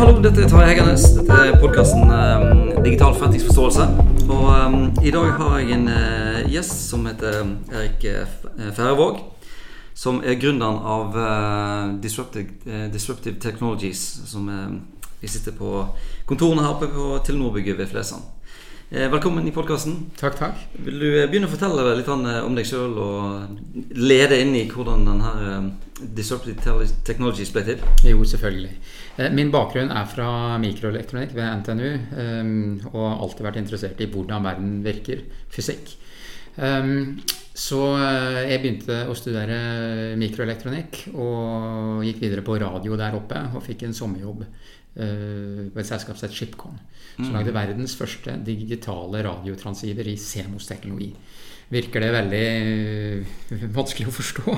hallo, dette er Tarjei Heggernes. Dette er podkasten um, Digital forretningsforståelse. Og um, i dag har jeg en uh, gjest som heter Erik uh, Færøvåg. Som er gründeren av uh, Disruptive, Disruptive, Technologies. Som vi sitter på kontorene her oppe på Telenor-bygget ved Flesland. Velkommen i podkasten. Takk, takk. Vil du begynne å fortelle litt om deg sjøl, og lede inn i hvordan denne Disruptive Technologies ble til? Jo, selvfølgelig. Eh, min bakgrunn er fra mikroelektronikk ved NTNU um, og har alltid vært interessert i hvordan verden virker, fysikk. Um, så eh, jeg begynte å studere mikroelektronikk og gikk videre på radio der oppe og fikk en sommerjobb på et selskap som het Shipcon. Som mm. lagde verdens første digitale radiotransceiver i CMOS-teknologi virker det veldig eh, vanskelig å forstå.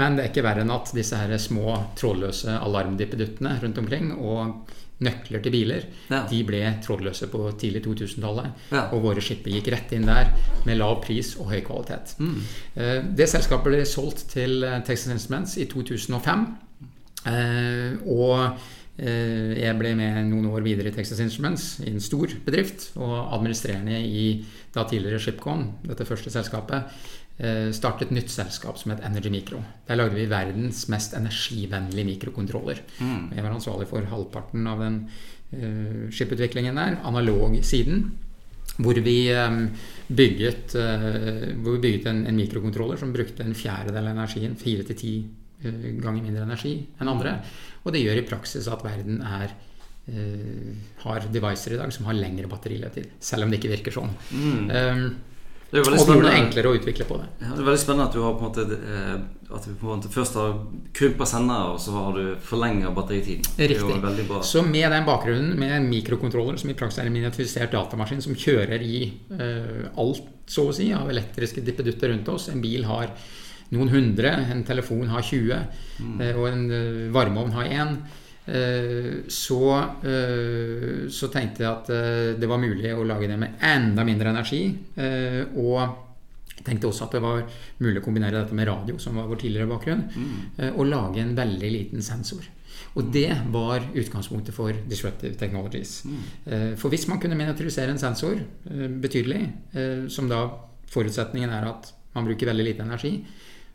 Men det er ikke verre enn at disse her små trådløse alarmdippeduttene rundt omkring og nøkler til biler, ja. de ble trådløse på tidlig 2000-tallet. Ja. Og våre skipper gikk rett inn der med lav pris og høy kvalitet. Mm. Eh, det selskapet ble solgt til eh, Texas Instruments i 2005. Og jeg ble med noen år videre i Texas Instruments, i en stor bedrift. Og administrerende i da tidligere Shipcon, dette første selskapet, eh, startet et nytt selskap som het Energy Micro. Der lagde vi verdens mest energivennlige mikrokontroller. Mm. Jeg var ansvarlig for halvparten av den uh, skiputviklingen der, analog-siden. Hvor vi bygget, uh, hvor vi bygget en, en, mikrokontroller som brukte en fjerdedel av energien, fire til ti ganger mindre energi enn andre. Og det gjør i praksis at verden er uh, har devicer i dag som har lengre batterilevetid. Selv om det ikke virker sånn. Mm. Um, det og da blir det enklere å utvikle på det. Ja, det er veldig spennende at du har på en måte eh, At du på en måte først har krympa sender, og så har du forlenga batteritiden. Riktig. Så med den bakgrunnen, med en mikrokontroller som i praksis er en miniatyrisert datamaskin som kjører i uh, alt, så å si, av elektriske dippedutter rundt oss En bil har noen hundre. En telefon har 20, mm. Eh, og en eh, varmeovn har én. Eh, så, så, tenkte jeg at det var mulig å lage det med enda mindre energi. Og tenkte også at det var mulig å kombinere dette med radio, som var vår tidligere bakgrunn, mm. og lage en veldig liten sensor. Og det var utgangspunktet for Disruptive Technologies. Mm. For hvis man kunne miniaturisere en sensor betydelig, som da forutsetningen er at man bruker veldig lite energi,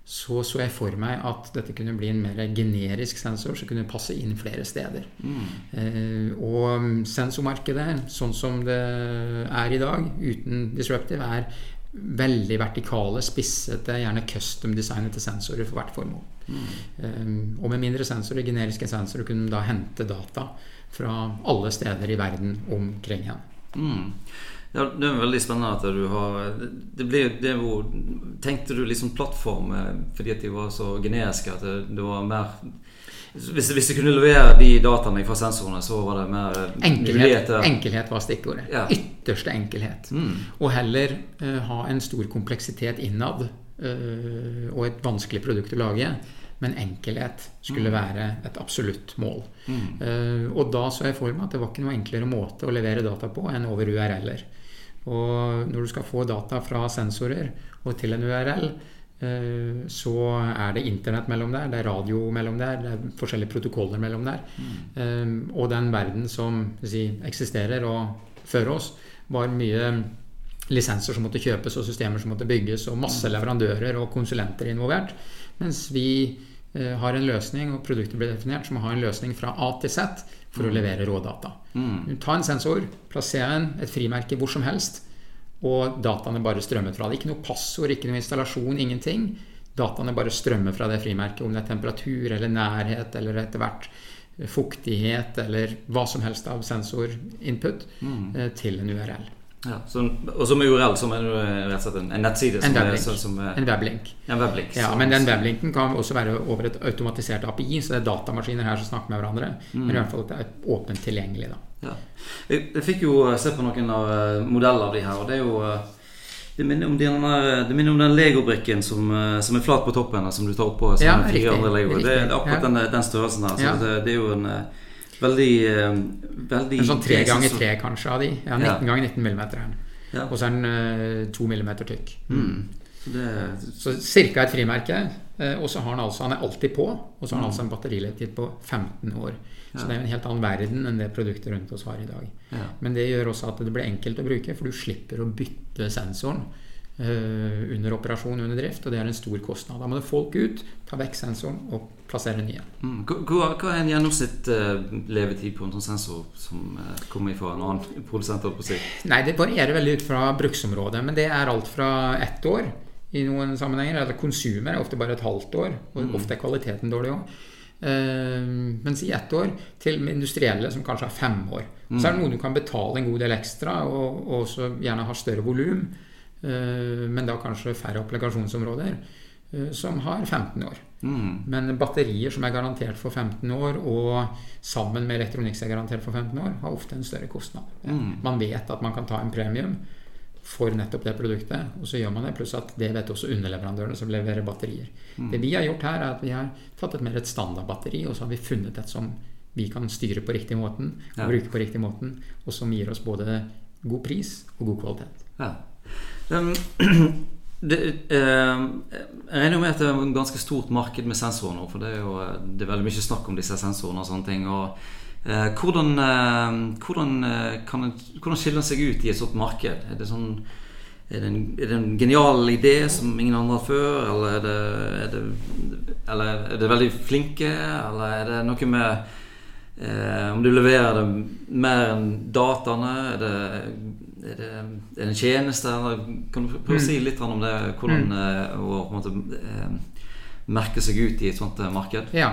så så jeg for meg at dette kunne bli en mer generisk sensor som kunne passe inn flere steder. Mm. Eh, og sensormarkedet, sånn som det er i dag, uten disruptive, er veldig vertikale, spissete, gjerne custom designede sensorer for hvert formål. Mm. Eh, og med mindre sensorer, generiske sensorer, kunne de da hente data fra alle steder i verden omkring igjen. Mm. Ja, Det er veldig spennende at du har det blir, det var, Tenkte du liksom plattform eh, fordi at de var så generiske at det, det var mer hvis, hvis, du kunne levere de dataene fra sensorene, så var det mer eh, enkelhet, enkelhet var stikkordet. Ja. Ytterste enkelhet. Mm. Og heller uh, ha en stor kompleksitet innad uh, og et vanskelig produkt å lage men enkelhet skulle mm. være et absolutt mål. Mm. Uh, og da så jeg for meg at det var ikke noe enklere måte å levere data på enn over URL-er. Og når du skal få data fra sensorer og til en URL, uh, så er det internett mellom der, det er radio mellom der, det er forskjellige protokoller mellom der. Mm. Um, og den verden som si, eksisterer og fører oss, var mye lisenser som måtte kjøpes, og systemer som måtte bygges, og masse mm. leverandører og konsulenter involvert. Mens vi Eh, har en løsning, og produktet blir definert, som har en løsning fra A til Z for mm. å levere rådata. Mm. Ta en sensor, plasser en, et frimerke hvor som helst, og dataene bare strømmer fra det. Ikke noe passord, ikke noe installasjon, ingenting. Dataene bare strømmer fra det frimerket, om det er temperatur eller nærhet eller etter hvert fuktighet eller hva som helst av sensorinput mm. Eh, til en URL. Ja, så, og som URL, som er rett og slett en, nettside? En weblink. Er, som er, en weblink. En weblink ja, men den weblinken kan også være over et automatisert API, så det er datamaskiner her som snakker med hverandre. Mm. Men i hvert fall at det er åpent tilgjengelig. Ja. Jeg, fikk jo se på noen av eh, modeller av de her, og det er jo eh, det minner om, denne, det minner om den legobrikken som, eh, som, er flat på toppen, som du tar oppå. Ja, riktig, riktig. Det er akkurat ja. den, den, størrelsen her. Så det, det, er jo en Veldig, eh, veldig En sånn tre ganger tre, kanskje, av de. Ja, 19 ja. ganger 19 millimeter. Ja. Og så er den uh, to millimeter tykk. Mm. Det... Så ca. et frimerke. Eh, og så har han altså, han er alltid på, og så har han altså en batterilevetid på 15 år. Så det er jo en helt annen verden enn det produktet rundt oss har i dag. Ja. Men det gjør også at det blir enkelt å bruke, for du slipper å bytte sensoren eh, under operasjon under drift, og det er en stor kostnad. Da må det folk ut, ta vekk sensoren og plassere nye. Mm. Hva, hva er en gjennomsnitt eh, levetid på en sånn sensor som eh, kommer fra en annen produsent? på? Nei, det varierer veldig ut fra bruksområdet, men det er alt fra ett år i noen sammenhenger. Eller konsumer er ofte bare et halvt år, og ofte er kvaliteten dårlig òg. mens i ett år til industrielle som kanskje har fem år. Så er det noe du kan betale en god del ekstra, og, og også gjerne har større volum, eh, men da kanskje færre applikasjonsområder, eh, som har 15 år. Mm. Men batterier som er garantert for 15 år, og sammen med elektronikk som er garantert for 15 år, har ofte en større kostnad. Man vet at man kan ta en premium for nettopp det produktet, og så gjør man det. Pluss at det vet også underleverandørene som leverer batterier. Det vi har gjort her, er at vi har tatt et mer et standardbatteri, og så har vi funnet et som vi kan styre på riktig måten, og Ja. bruke på riktig måten, og som gir oss både god pris og god kvalitet. Ja. Um, det, eh, jeg regner jo med at det er et ganske stort marked med sensorer nå. For det er jo det er veldig mye snakk om disse sensorene og sånne ting. Og, eh, hvordan, eh, hvordan, eh, kan hvordan skiller den seg ut i et sånt marked? Er det, sånn, er det, en, er det en genial idé som ingen andre har før? Eller er er eller er det veldig flinke? Eller er det noe med Eh, om du leverer det mer enn dataene? Er det, er det, er det en tjeneste? Kan du prøve å si litt om det? Hvordan eh, å på en måte eh, merke seg ut i et sånt eh, marked? Ja.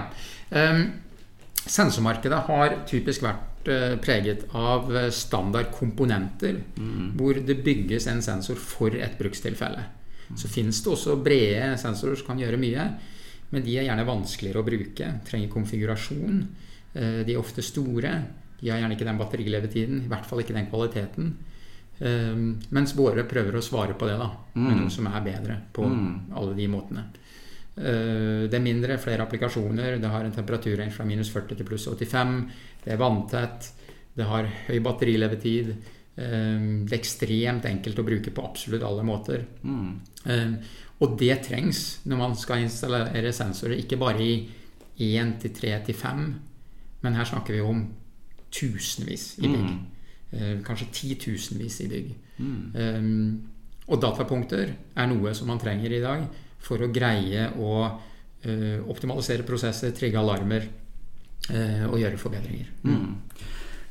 Um, sensormarkedet har typisk vært uh, preget av standardkomponenter. Mm. hvor det bygges en sensor for et brukstilfelle. Så fins det også brede sensorer som kan gjøre mye, men de er gjerne vanskeligere å bruke. Trenger konfigurasjon. Uh, De er ofte store. De har gjerne ikke den batterilevetiden, i hvert fall ikke den kvaliteten. Um, mens våre prøver å svare på det da, med noe som er bedre på alle de måtene. Eh, Det er mindre, flere applikasjoner. Det har en temperaturrange fra minus 40 til pluss 85. Det er vanntett. Det har høy batterilevetid. eh, Det er ekstremt enkelt å bruke på absolutt alle måter. Mm. Eh, Og det trengs når man skal installere sensorer, ikke bare i 1 til 3 til 5, men her snakker vi om tusenvis i bygg. Eh, Kanskje titusenvis i bygg. Um, og datapunkter er noe som man trenger i dag for å greie å eh, optimalisere prosesser, trigge alarmer eh, og gjøre forbedringer.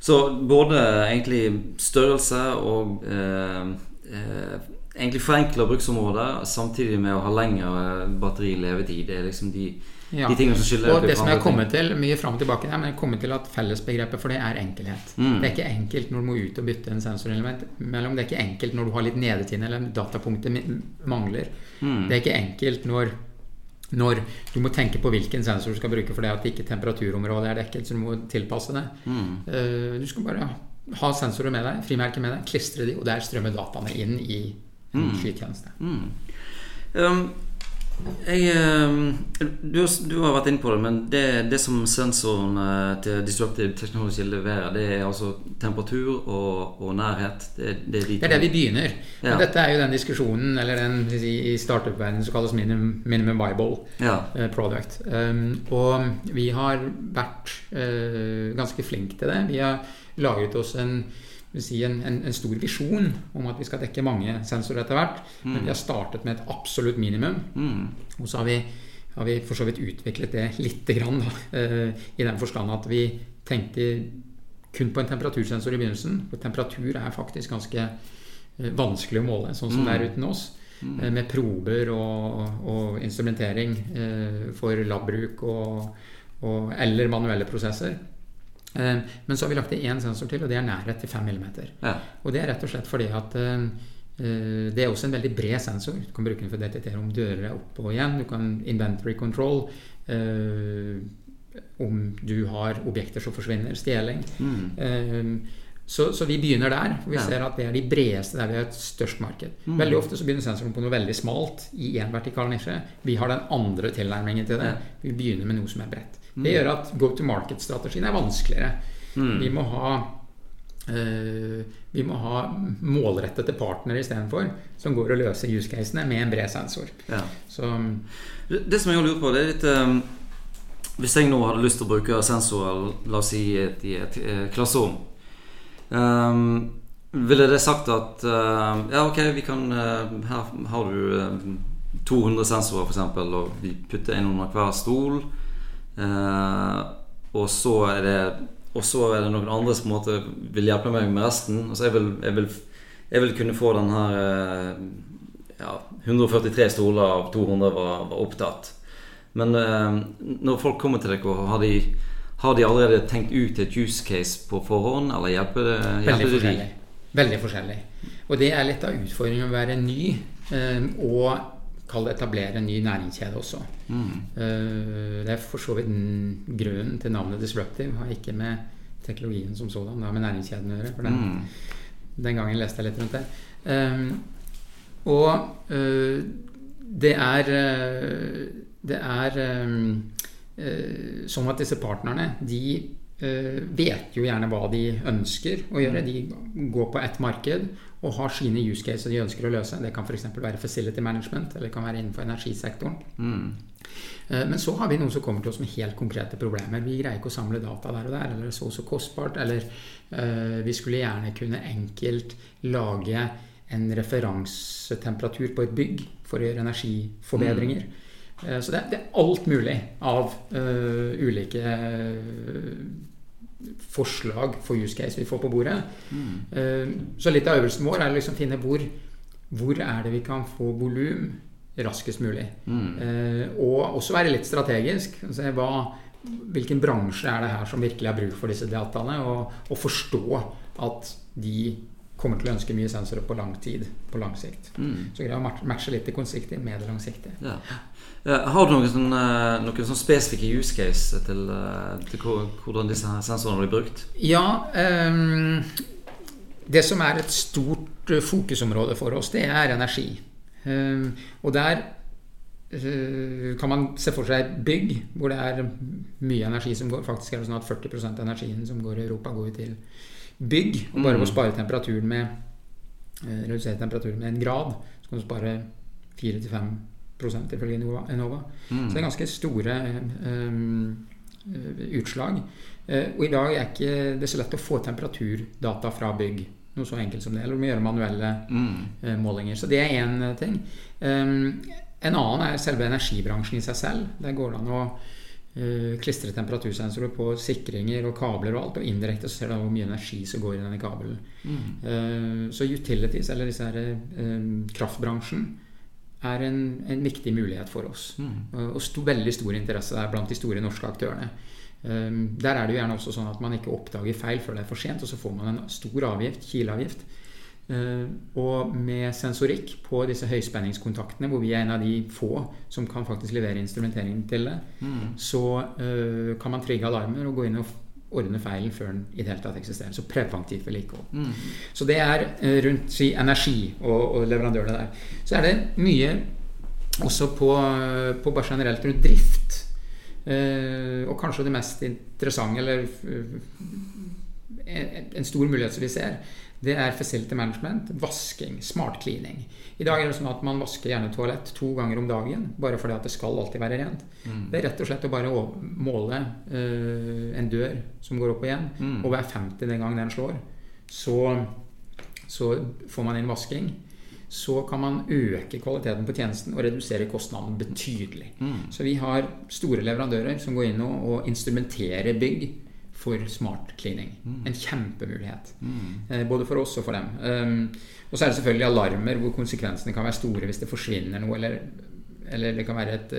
Så både egentlig størrelse og eh, eh, egentlig forenkler bruksområder samtidig med å ha lengre batterilevetid. Det er liksom de, Ja. de tingene som skiller Og det som jeg har kommet til mye fram og tilbake, der, men jeg kommet til at fellesbegrepet for det er enkelhet. Mm. Det er ikke enkelt når du må ut og bytte en sensorelement mellom. Det er ikke enkelt når du har litt nedetid eller datapunktet mangler. Mm. Det er ikke enkelt når når du må tenke på hvilken sensor du skal bruke for det at ikke temperaturområdet er dekket, så du må tilpasse det. Mm. Eh, Du skal bare ha sensorer med deg, frimerker med deg, klistre de, og der strømmer dataene inn i en skytjeneste. Mm. Um, jeg, um, du, du har vært inne på det, men det, det som sensoren eh, til Disruptive Technology leverer, det er altså temperatur og, og nærhet. Det, det er de Det er der vi begynner. Ja. Dette er jo den diskusjonen, eller den i startup-verdenen som kalles minimum, minimum viable Ja. eh, product. Um, og vi har vært uh, ganske flinke til det. Vi har laget oss en, si en, en, en stor visjon om at vi skal dekke mange sensorer etter hvert. Men vi har startet med et absolutt minimum. Mm. Og så har vi, har vi for så vidt utviklet det lite grann, da, eh, i den forstand at vi tenkte kun på en temperatursensor i begynnelsen. For temperatur er faktisk ganske eh, vanskelig å måle, sånn som det er uten oss. Eh, Med prober og, og instrumentering for labbruk og, og, eller manuelle prosesser. Eh, Men så har vi lagt til én sensor til, og det er nærhet til 5 mm. Ja. Og det er rett og slett fordi at eh, eh, det er også en veldig bred sensor. Du kan bruke den for å detektere om dører er oppe og igjen. Du kan inventory control. eh, om du har objekter som forsvinner. Stjeling. Eh, så, så vi begynner der. for Vi ser at det er de bredeste der vi har et størst marked. Veldig ofte så begynner sensoren på noe veldig smalt i én vertikal nisje. Vi har den andre tilnærmingen til det. Vi begynner med noe som er bredt. Det gjør at go to market-strategien er vanskeligere. Vi må ha eh, vi må ha målrettede partnere istedenfor, som går og løser use casene med en bred sensor. Ja. Så Det som jeg har lurt på, det er litt um, Hvis jeg nå hadde lyst til å bruke sensorer, la oss si i et, i et eh, klasserom um, Ville det sagt at uh, Ja, ok, vi kan uh, Her har du uh, 200 sensorer, f.eks., og vi putter en under hver stol. Uh, og så er det Og så er det noen andre som på en måte vil hjelpe meg med resten. Altså jeg vil, jeg vil, jeg vil kunne få den her ja, 143 stoler av 200 var, var opptatt. Men når folk kommer til dere, har de, har de allerede tenkt ut et use case på forhånd, eller hjelper det, veldig hjelper de? forskjellig. Veldig forskjellig. Og det er litt av utfordringen å være ny eh, og kall det etablere en ny næringskjede også. Mm. det er for så vidt grunnen til navnet Disruptive. Har ikke med teknologien som sådan, det har med næringskjeden å gjøre. For den, Mm. den gangen leste jeg litt rundt det. Um, og det er Det er sånn at disse partnerne de uh, vet jo gjerne hva de ønsker å gjøre. De går på ett marked og har sine use cases de ønsker å løse. Det kan f.eks. være facility management, eller det kan være innenfor energisektoren. Mm. Eh, Men så har vi noen som kommer til oss med helt konkrete problemer. Vi greier ikke å samle data der og der, eller det er så og så kostbart. Eller eh, vi skulle gjerne kunne enkelt lage en referansetemperatur på et bygg for å gjøre energiforbedringer. Eh, så det er, alt mulig av eh, ulike eh, forslag for use case vi får på bordet. Eh, så litt av øvelsen vår er å liksom finne hvor, hvor er det vi kan få volum raskest mulig. Eh, og også være litt strategisk. Se hva, hvilken bransje er det her som virkelig har bruk for disse dataene, og, og forstå at de kommer til å ønske mye sensorer på lang tid, på lang sikt. Så greier å matche- litt det kortsiktige med det langsiktige. Ja. Eh, Har du noen, sånn, eh, noen sånne spesifikke use case til, eh, til hvordan disse sensorene blir brukt? Ja, Um, det som er et stort fokusområde for oss, det er energi. Um, og der kan man se for seg bygg, hvor det er mye energi som går. Faktisk er det sånn at 40 av energien som går i Europa, går til bygg. Og bare ved å spare temperaturen med eh, redusere temperaturen med en grad, så kan du spare 4-5 ifølge Enova. Mm. Så det er ganske store eh, utslag. Eh, og i dag er ikke det så lett å få temperaturdata fra bygg. Noe så enkelt som det. Eller du må gjøre manuelle eh, målinger. Så det er én ting. Um, en annen er selve energibransjen i seg selv. Der går det an å klistre temperatursensorer på sikringer og kabler og alt, og indirekte så ser du hvor mye energi som går i denne kabelen. Eh, så utilities, eller disse her, eh, kraftbransjen, er en, en viktig mulighet for oss. Mm. Og sto, veldig stor interesse der blant de store norske aktørene. Der er det jo gjerne også sånn at man ikke oppdager feil før det er for sent, og så får man en stor avgift, kileavgift. Uh, og med sensorikk på disse høyspenningskontaktene, hvor vi er en av de få som kan faktisk levere instrumenteringen til det, så uh, kan man trigge alarmer og gå inn og ordne feilen før den i det hele tatt eksisterer. Så preventivt vedlikehold. Så det er uh, rundt si, energi og, og leverandørene der. Så er det mye også på, på bare generelt rundt drift. Uh, og kanskje det mest interessante, eller eh, en, en stor mulighet som vi ser, det er facility management, vasking, smart cleaning. I dag er det sånn at man vasker gjerne toalett to ganger om dagen, bare fordi at det skal alltid være rent. Det er rett og slett å bare måle uh, en dør som går opp og igjen, og hver 50. gang den slår, så, så får man inn vasking så kan man øke kvaliteten på tjenesten og redusere kostnaden betydelig. Så vi har store leverandører som går inn og, og instrumenterer bygg for smart cleaning. En kjempemulighet. Eh, både for oss og for dem. Um, og så er det selvfølgelig alarmer hvor konsekvensene kan være store hvis det forsvinner noe, eller, eller det kan være et,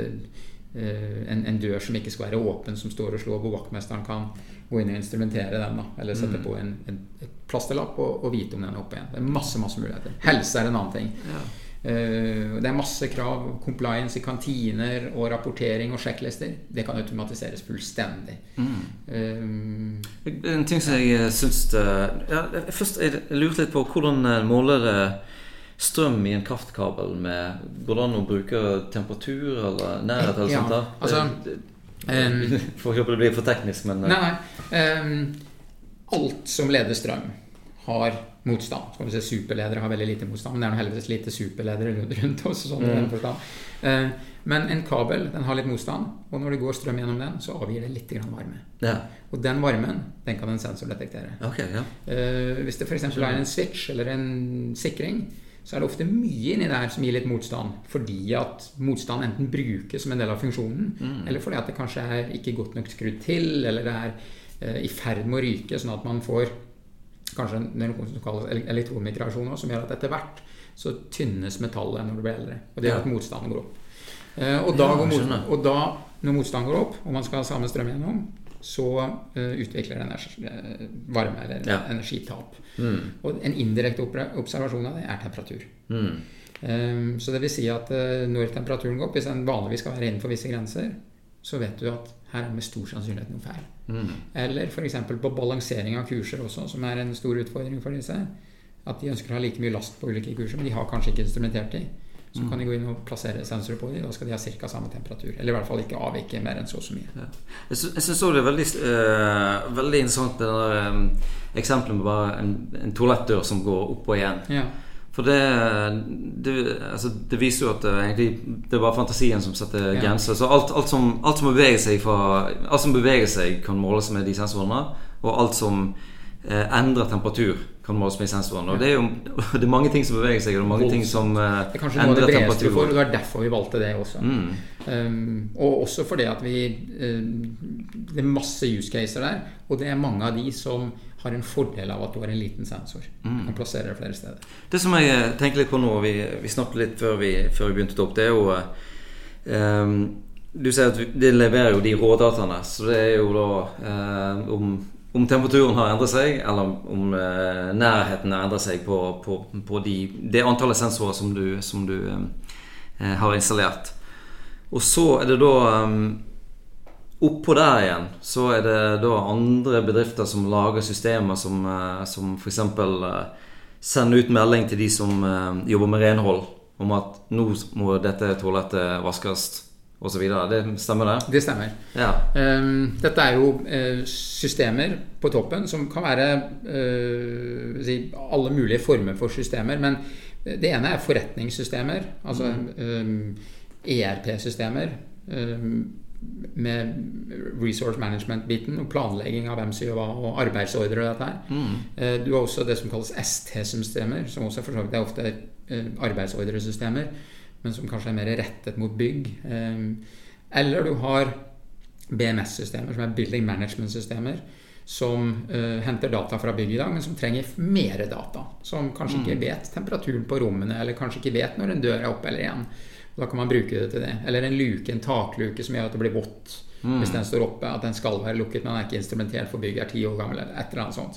uh, en, en dør som ikke skal være åpen, som står og slår, hvor vaktmesteren kan gå inn og instrumentere den. da, Eller sette på en, en, plasterlapp og, og vite om den er oppe igjen. Det er masse masse muligheter. Helse er en annen ting. Eh, det er masse krav, compliance i kantiner og rapportering og sjekklister. Det kan automatiseres fullstendig. Eh, En ting som jeg syns ja, Først jeg lurte litt på hvordan eh, måler det strøm i en kraftkabel med Går det an å bruke temperatur eller nærhet eller Ja, sånt? da? altså, um, Får håpe det blir for teknisk, men eh, Nei, nei. Um, alt som leder strøm, har motstand. Skal vi se Superledere har veldig lite motstand, men det er noe heldigvis lite superledere rundt oss. Sånn mm. den. Eh, men en kabel den har litt motstand, og når det går strøm gjennom den, så avgir det litt grann varme. Ja. Og den varmen den kan en sensor detektere. Okay, ja. Eh, hvis det f.eks. er en switch eller en sikring, så er det ofte mye inni der som gir litt motstand. Fordi at motstand enten brukes som en del av funksjonen, eller fordi at det kanskje er ikke godt nok skrudd til, eller det er eh, i ferd med å ryke, sånn at man får kanskje noe som kalles elektronmigrasjon som gjør at etter hvert så tynnes metallet når du blir eldre. Og det gjør at motstanden går opp. Eh, og, da Ja, og da, når motstanden går opp, og man skal ha samme strøm gjennom, så eh, utvikler det eh, varme eller Ja. energitap. Mm. Og en indirekte observasjon av det er temperatur. Mm. Um, så det vil si at når temperaturen går opp, hvis den vanligvis skal være innenfor visse grenser, så vet du at her er det med stor sannsynlighet noe feil. Mm. Eller f.eks. på balansering av kurser også, som er en stor utfordring for disse. At de ønsker å ha like mye last på ulike kurser, men de har kanskje ikke instrumentert de. Så kan de gå inn og plassere sensorer på de, da skal de ha ca. samme temperatur. Eller i hvert fall ikke avvike mer enn så og så mye. Ja. Jeg sy- jeg syns òg det er veldig, eh, veldig interessant det der um, eksempelet med bare en, en toalettdør som går opp og igjen. Ja. For det, det, altså, det viser jo at det, egentlig, det er bare fantasien som setter Ja. grenser. Så alt, alt, som, alt, som beveger seg fra, alt som beveger seg, kan måles med de sensorene. Og alt som eh, endrer temperatur, kan måles med sensorene. Og det er jo det er mange ting som beveger seg, og det er mange ting som eh, Det er kanskje noe endrer bredeste For, og temperatur. det var derfor vi valgte det også. Mm. Um, og også fordi at vi um, Det er masse use caser der, og det er mange av de som har en fordel av at du har en liten sensor. Du Mm. kan plassere det flere steder. Det som jeg eh, tenker litt på nå, vi, vi snakket litt før vi, før vi begynte opp, det er jo eh, um, Du sier at det leverer jo de rådataene, så det er jo da eh, om, om temperaturen har endret seg, eller om eh, nærheten har endret seg på, på, på de, det antallet sensorer som du, som du eh, har installert. Og så er det da um, Oppå der igjen så er det da andre bedrifter som lager systemer som, eh, som f.eks. Uh, sender ut melding til de som eh, jobber med renhold, om at nå må dette toalettet vaskes osv. Det stemmer, det? Det stemmer. Ja. Um, dette er jo uh, systemer på toppen som kan være uh, si, alle mulige former for systemer. Men det ene er forretningssystemer, altså um, ERP-systemer. Um, med resource management-biten og planlegging av hvem som gjør hva, og arbeidsordre og dette her. Mm. Du har også det som kalles ST-systemer, som også for så vidt er ofte eh, arbeidsordresystemer, men som kanskje er mer rettet mot bygg. Eh, Eller du har BMS-systemer, som er Building Management-systemer, som eh, henter data fra bygg i dag, men som trenger mer data. Som kanskje ikke vet temperaturen på rommene, eller kanskje ikke vet når en dør er oppe eller igjen. Da kan man bruke det til det. Eller en luke, en takluke som gjør at det blir vått hvis den står oppe. At den skal være lukket, men den er ikke instrumentert for bygg, er ti år gammel. eller et eller annet sånt.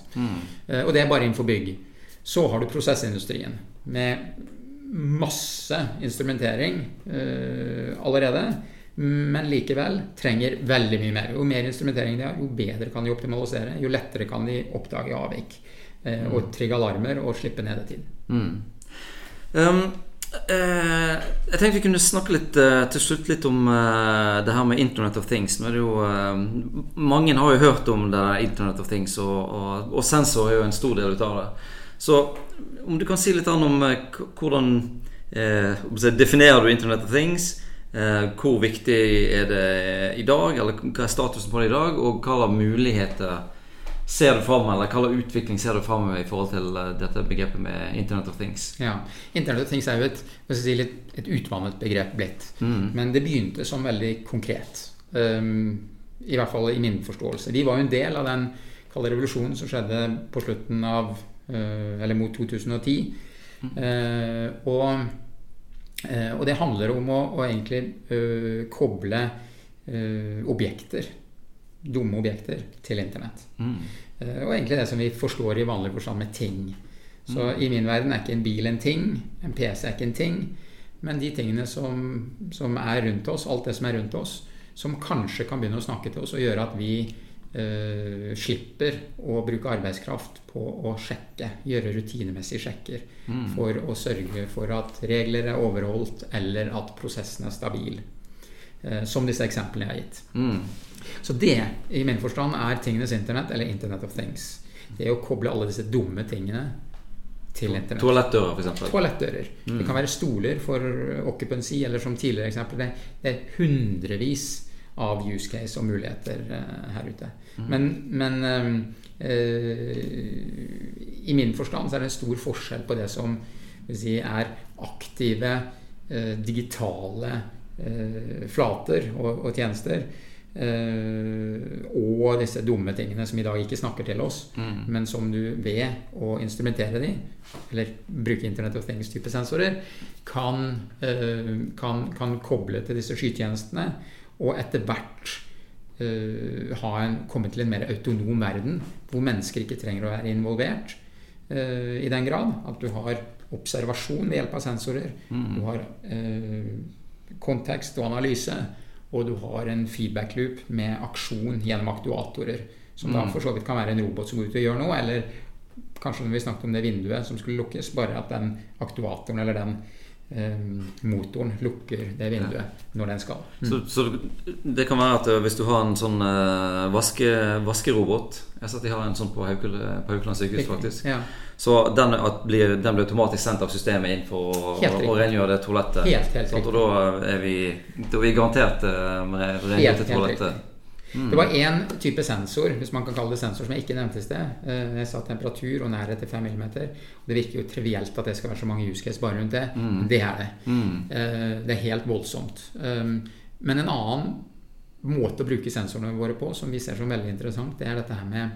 Eh, Og det er bare innenfor bygg. Så har du prosessindustrien med masse instrumentering eh, allerede. Men likevel trenger veldig mye mer. Jo mer instrumentering de har, jo bedre kan de optimalisere. Jo lettere kan de oppdage avvik. Eh, og trigge alarmer og slippe nedetid. Mm. Um, eh, jeg tenkte vi kunne snakke litt eh, til slutt litt om eh, det her med Internet of Things. Nå er det jo, eh, mange har jo hørt om det Internet of Things, og, og, og sensor er jo en stor del av det. Så om du kan si litt om eh, hvordan eh, definerer du Internet of Things? Hvor viktig er det i dag, eller hva er statusen på det i dag? Og hva slags muligheter ser du framover, eller hva slags utvikling ser du framover i forhold til eh, dette begrepet med Internet of Things? Ja, Internet of Things er jo et, si, litt, et utvannet begrep blitt. Mm. Men det begynte som veldig konkret. Um, I hvert fall i min forståelse. Vi var jo en del av den kalde revolusjonen som skjedde på slutten av uh, Eller mot 2010. Uh, og, uh, og det handler om å, å egentlig koble objekter, dumme objekter, til internett. Mm. Eh, Og egentlig det som vi forstår i vanlig forstand med ting. Så i min verden er ikke en bil en ting, en PC er ikke en ting. Men de tingene som, som er rundt oss, alt det som er rundt oss, som kanskje kan begynne å snakke til oss og gjøre at vi uh, slipper å bruke arbeidskraft på å sjekke, gjøre rutinemessige sjekker for å sørge for at regler er overholdt, eller at prosessen er stabil. Eh, som disse eksemplene jeg har gitt. Mm. Så det, i min forstand, er tingenes internett, eller Internet of Things. Det er å koble alle disse dumme tingene til internett. Toalettdører, f.eks. Toalettdører. Mm. Det kan være stoler for occupancy, eller som tidligere eksempel. Det, det er hundrevis av use case og muligheter uh, her ute. Mm. Men, men um, uh, i min forstand så er det en stor forskjell på det som si, er aktive uh, digitale flater og, og tjenester. Uh, og disse dumme tingene som i dag ikke snakker til oss, Mm. men som du ved å instrumentere de, eller bruke Internet of Things-type sensorer, kan, uh, kan, kan koble til disse skytjenestene, og etter hvert uh, ha en, komme til en mer autonom verden, hvor mennesker ikke trenger å være involvert eh, i den grad. At du har observasjon ved hjelp av sensorer. Du har eh, kontekst og analyse. Og du har en feedback loop med aksjon gjennom aktuatorer. Som da for så vidt kan være en robot som går ut og gjør noe, eller kanskje når vi snakket om det vinduet som skulle lukkes, bare at den aktuatoren eller den motoren lukker det vinduet når den skal. Så, så det kan være at eh, hvis du har en sånn eh, vaske, vaskerobot Jeg har sett de har en sånn på Haukeland sykehus, faktisk. Ja. Så den, at blir, den blir automatisk sendt av systemet inn for å, å, rengjøre det toalettet. Helt, helt? Og da er vi, da er vi garantert eh, med Helt, toalettet. Det var én type sensor hvis man kan kalle det sensor, som jeg ikke nevnte i sted. Eh, Jeg sa temperatur og nærhet til 5 mm. Det virker jo trivielt at det skal være så mange use case bare rundt det. Mm. det er det. Mm. Det er helt voldsomt. Um, Men en annen måte å bruke sensorene våre på, som vi ser som veldig interessant, det er dette her med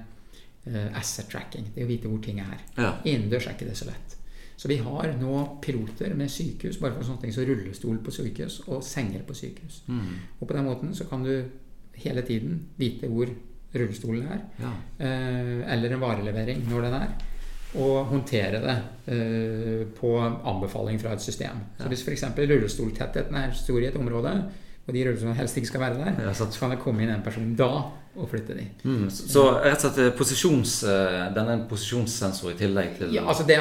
eh, asset tracking. Det å vite hvor ting er. Ja. Innendørs er ikke det så lett. Så vi har nå piloter med sykehus, bare for sånne ting som rullestol på sykehus og senger på sykehus. Og på den måten så kan du hele tiden vite hvor rullestolen er, Ja. eh, eller en varelevering når den er, og håndtere det eh, på anbefaling fra et system. Så hvis f.eks. rullestoltettheten er stor i et område, og de rullestolene helst ikke skal være der, Ja, så kan det komme inn en person da og flytte de. Mm. Så, rett og slett eh, posisjons, eh, den er en posisjonssensor i tillegg til Ja, altså det,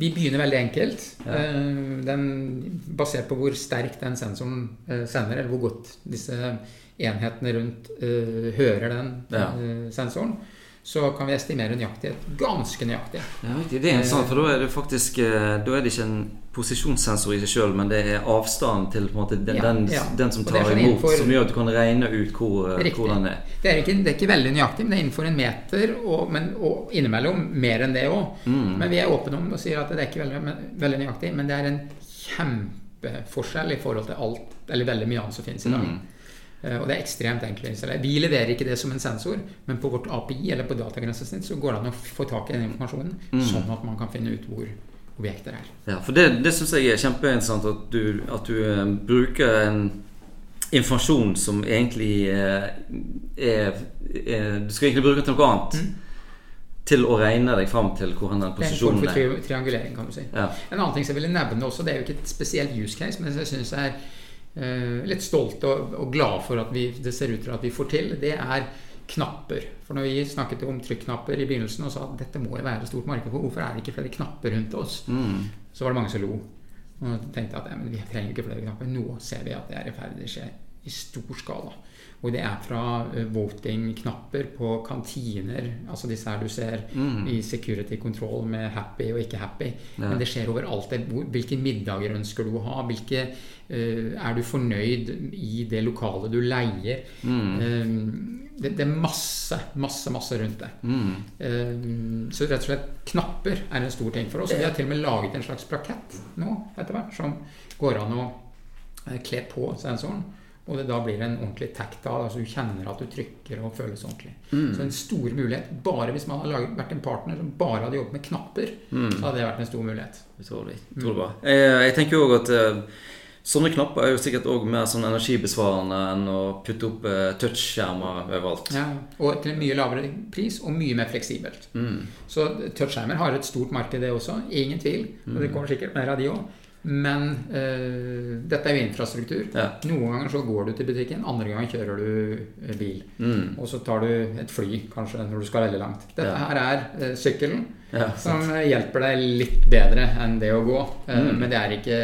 Vi begynner veldig enkelt. Ja. Eh, Den, basert på hvor sterk den sensoren sender, eller hvor godt disse enhetene rundt uh, hører den Ja. uh, sensoren, så kan vi estimere nøyaktighet ganske nøyaktig. Ja. Det er interessant, for da er det faktisk eh, Da er det ikke en posisjonssensor i seg sjøl, men det er avstanden til på en måte, den, Ja, den, ja. den som tar sånn imot, innenfor- som gjør at du kan regne ut hvor, eh, hvor den er. Det er, ikke, det er ikke veldig nøyaktig, men det er innenfor en meter, og, men, og innimellom mer enn det òg. Mm. Men vi er åpne om og sier at det er ikke veldig, men- veldig nøyaktig, men det er en kjempeforskjell i forhold til alt, eller veldig mye annet som finnes i dag. Mm. Eh, Og det er ekstremt enkelt å installere. Vi leverer ikke det som en sensor, men på vårt API eller på datagrensesnitt så går det an å få tak i den informasjonen, Mm. sånn at man kan finne ut hvor objekter er. Ja, for det, det syns jeg er kjempeinteressant at du, at du eh, bruker en informasjon som egentlig eh, er, er Du skal egentlig bruke til noe annet. Til å regne deg fram til hvor den posisjonen er en form for er. triangulering, kan du si. Ja. En annen ting som jeg ville nevne også, det er jo ikke et spesielt use case, men jeg syns er litt stolt og, og glad for at vi, det ser ut til at vi får til, det er knapper. For når vi snakket om trykknapper i begynnelsen og sa at dette må jo være et stort marked for, hvorfor er det ikke flere knapper rundt oss? Mm. Så var det mange som lo. Og tenkte at ja, men vi trenger ikke flere knapper. Nå ser vi at det er i ferd med å skje i stor skala. Og det er fra eh, voting-knapper på kantiner, altså disse her du ser i security control med happy og ikke happy. Ja. Men det skjer overalt. Hvilke middager ønsker du å ha? Hvilke, uh, er du fornøyd i det lokalet du leier? Eh, det, det er masse, masse, masse rundt det. Mm. Eh, Så rett og slett knapper er en stor ting for oss. Vi har til og med laget en slags plakett nå etter hvert som går an å eh, kle på sensoren. Og det da blir en ordentlig tactile, altså du kjenner at du trykker og føles ordentlig. Så en stor mulighet. Bare hvis man hadde vært en partner som bare hadde jobbet med knapper, så hadde det vært en stor mulighet. Utrolig. utrolig bra. Jeg, jeg tenker jo at eh, sånne knapper er jo sikkert òg mer sånn energibesvarende enn å putte opp eh, touchskjermer overalt. Ja, og til en mye lavere pris og mye mer fleksibelt. Mm. Så touchskjermer har et stort marked, det også. Ingen tvil. Og det kommer sikkert mer av de òg. Men eh, dette er jo infrastruktur. Ja. Noen ganger så går du til butikken, andre ganger kjører du eh, bil. Mm. Og så tar du et fly kanskje når du skal veldig langt. Dette Ja. her er eh, sykkelen. Ja, som hjelper deg litt bedre enn det å gå. Mm. Men det er, ikke,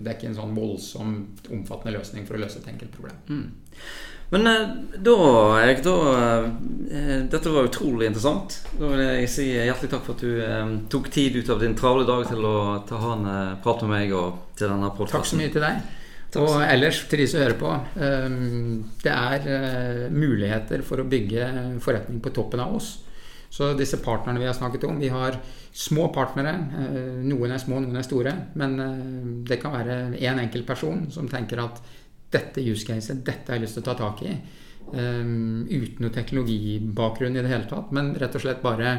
det er ikke en sånn voldsomt omfattende løsning for å løse et enkelt problem. Mm. Men eh, da, Erik, da eh, Dette var utrolig interessant. Da vil jeg si hjertelig takk for at du eh, tok tid ut av din travle dag til å ta ha en eh, prat med meg og til denne Takk så mye til deg. Og ellers til de som hører på. eh, Det er muligheter for å bygge forretning på toppen av oss. Så disse partnerne vi har snakket om Vi har små partnere. Noen er små, noen er store. Men det kan være én enkelt person som tenker at dette use caset, dette har jeg lyst til å ta tak i. Um, Uten noe teknologibakgrunn i det hele tatt. Men rett og slett bare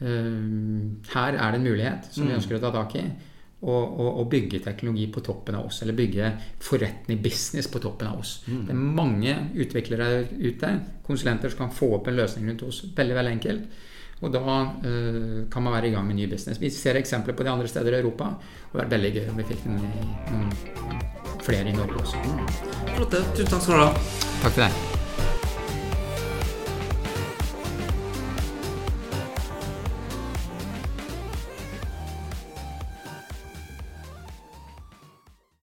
um, Her er det en mulighet som vi Mm. ønsker å ta tak i. Og, og, og bygge teknologi på toppen av oss. Eller bygge forretning, business, på toppen av oss. Mm. Det er mange utviklere ute, konsulenter som kan få opp en løsning rundt oss veldig veldig enkelt. Og da eh, kan man være i gang med ny business. Vi ser eksempler på de andre steder i Europa. Og det er veldig gøy om vi fikk den i noen flere i Norge også. Flotte. Tusen takk skal du ha. Takk til deg.